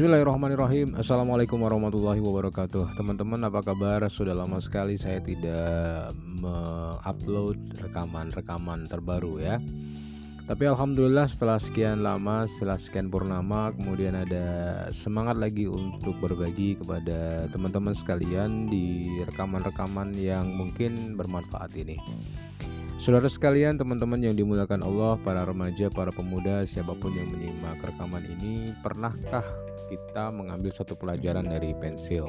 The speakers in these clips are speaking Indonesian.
Bismillahirrahmanirrahim. Assalamualaikum warahmatullahi wabarakatuh. Teman-teman apa kabar? Sudah lama sekali saya tidak me-upload rekaman-rekaman terbaru ya. Tapi Alhamdulillah setelah sekian lama, setelah sekian purnama Kemudian ada semangat lagi untuk berbagi kepada teman-teman sekalian Di rekaman-rekaman yang mungkin bermanfaat ini Saudara sekalian, teman-teman yang dimuliakan Allah, para remaja, para pemuda, siapa pun yang menyimak rekaman ini, pernahkah kita mengambil satu pelajaran dari pensil?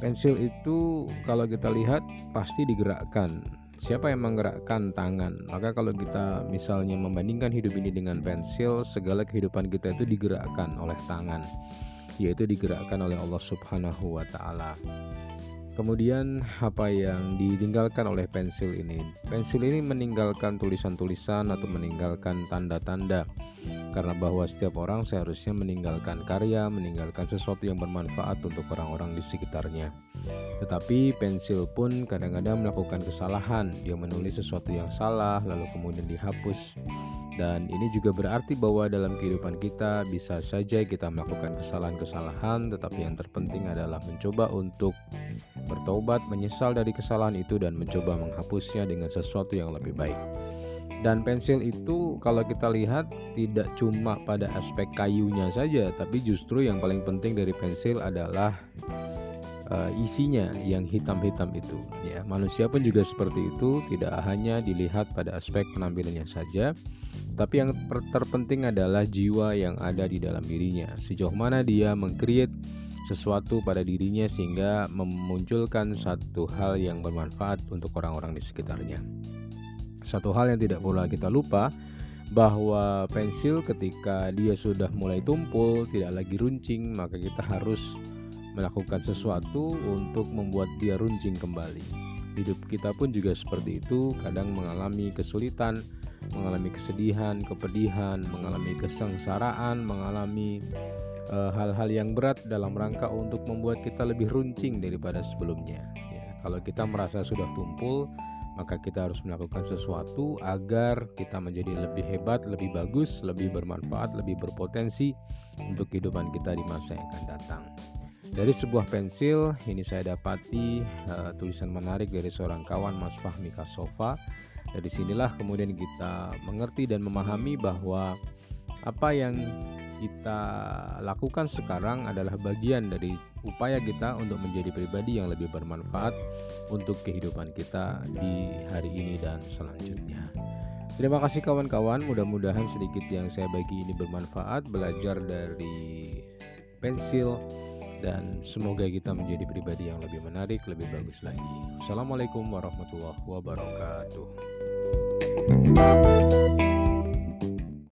Pensil itu kalau kita lihat pasti digerakkan. Siapa yang menggerakkan tangan? Maka kalau kita misalnya membandingkan hidup ini dengan pensil, segala kehidupan kita itu digerakkan oleh tangan, yaitu digerakkan oleh Allah Subhanahu wa taala. Kemudian apa yang ditinggalkan oleh pensil ini? Pensil ini meninggalkan tulisan-tulisan atau meninggalkan tanda-tanda. Karena bahwa setiap orang seharusnya meninggalkan karya, meninggalkan sesuatu yang bermanfaat untuk orang-orang di sekitarnya. Tetapi pensil pun kadang-kadang melakukan kesalahan. Dia menulis sesuatu yang salah lalu kemudian dihapus. Dan ini juga berarti bahwa dalam kehidupan kita bisa saja kita melakukan kesalahan-kesalahan, tetapi yang terpenting adalah mencoba untuk bertobat, menyesal dari kesalahan itu dan mencoba menghapusnya dengan sesuatu yang lebih baik. Dan pensil itu kalau kita lihat tidak cuma pada aspek kayunya saja, tapi justru yang paling penting dari pensil adalah uh, isinya yang hitam-hitam itu. Ya, manusia pun juga seperti itu, tidak hanya dilihat pada aspek penampilannya saja, tapi yang terpenting adalah jiwa yang ada di dalam dirinya. Sejauh mana dia mengcreate sesuatu pada dirinya sehingga memunculkan satu hal yang bermanfaat untuk orang-orang di sekitarnya. Satu hal yang tidak pula kita lupa bahwa pensil ketika dia sudah mulai tumpul, tidak lagi runcing, maka kita harus melakukan sesuatu untuk membuat dia runcing kembali. Hidup kita pun juga seperti itu, kadang mengalami kesulitan, mengalami kesedihan, kepedihan, mengalami kesengsaraan, mengalami hal-hal uh, yang berat dalam rangka untuk membuat kita lebih runcing daripada sebelumnya. Ya, kalau kita merasa sudah tumpul, maka kita harus melakukan sesuatu agar kita menjadi lebih hebat, lebih bagus, lebih bermanfaat, lebih berpotensi untuk kehidupan kita di masa yang akan datang. Dari sebuah pensil, ini saya dapati uh, tulisan menarik dari seorang kawan Mas Fahmi Kasofa. Dari sinilah kemudian kita mengerti dan memahami bahwa apa yang kita lakukan sekarang adalah bagian dari upaya kita untuk menjadi pribadi yang lebih bermanfaat untuk kehidupan kita di hari ini dan selanjutnya. Terima kasih kawan-kawan, mudah-mudahan sedikit yang saya bagi ini bermanfaat, belajar dari pensil dan semoga kita menjadi pribadi yang lebih menarik, lebih bagus lagi. Assalamualaikum warahmatullahi wabarakatuh.